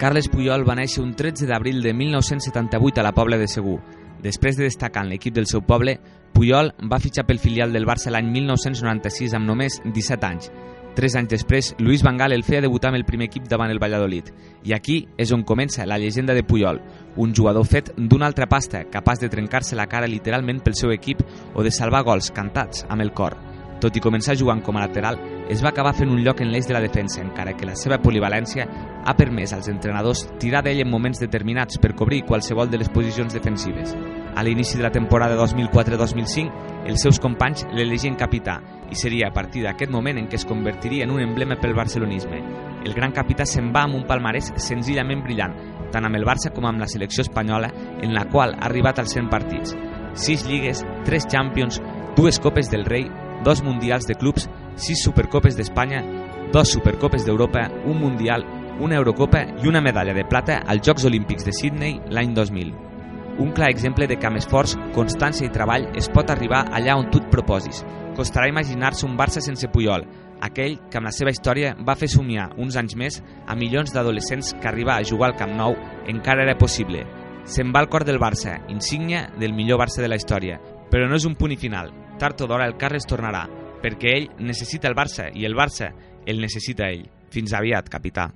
Carles Puyol va néixer un 13 d'abril de 1978 a la Pobla de Segur. Després de destacar en l'equip del seu poble, Puyol va fitxar pel filial del Barça l'any 1996 amb només 17 anys. Tres anys després, Luis Vangal el feia debutar amb el primer equip davant el Valladolid. I aquí és on comença la llegenda de Puyol, un jugador fet d'una altra pasta, capaç de trencar-se la cara literalment pel seu equip o de salvar gols cantats amb el cor. Tot i començar jugant com a lateral, es va acabar fent un lloc en l'eix de la defensa, encara que la seva polivalència ha permès als entrenadors tirar d'ell en moments determinats per cobrir qualsevol de les posicions defensives. A l'inici de la temporada 2004-2005, els seus companys l'elegien capità i seria a partir d'aquest moment en què es convertiria en un emblema pel barcelonisme. El gran capità se'n va amb un palmarès senzillament brillant, tant amb el Barça com amb la selecció espanyola, en la qual ha arribat als 100 partits. 6 lligues, 3 Champions, dues Copes del Rei, dos Mundials de clubs, sis Supercopes d'Espanya, dos Supercopes d'Europa, un Mundial, una Eurocopa i una medalla de plata als Jocs Olímpics de Sydney l'any 2000. Un clar exemple de que amb esforç, constància i treball es pot arribar allà on tu et proposis. Costarà imaginar-se un Barça sense Puyol, aquell que amb la seva història va fer somiar uns anys més a milions d'adolescents que arribar a jugar al Camp Nou encara era possible. Se'n va al cor del Barça, insígnia del millor Barça de la història. Però no és un punt i final. Tard o d'hora el Carles tornarà, perquè ell necessita el Barça i el Barça el necessita ell. Fins aviat, capità.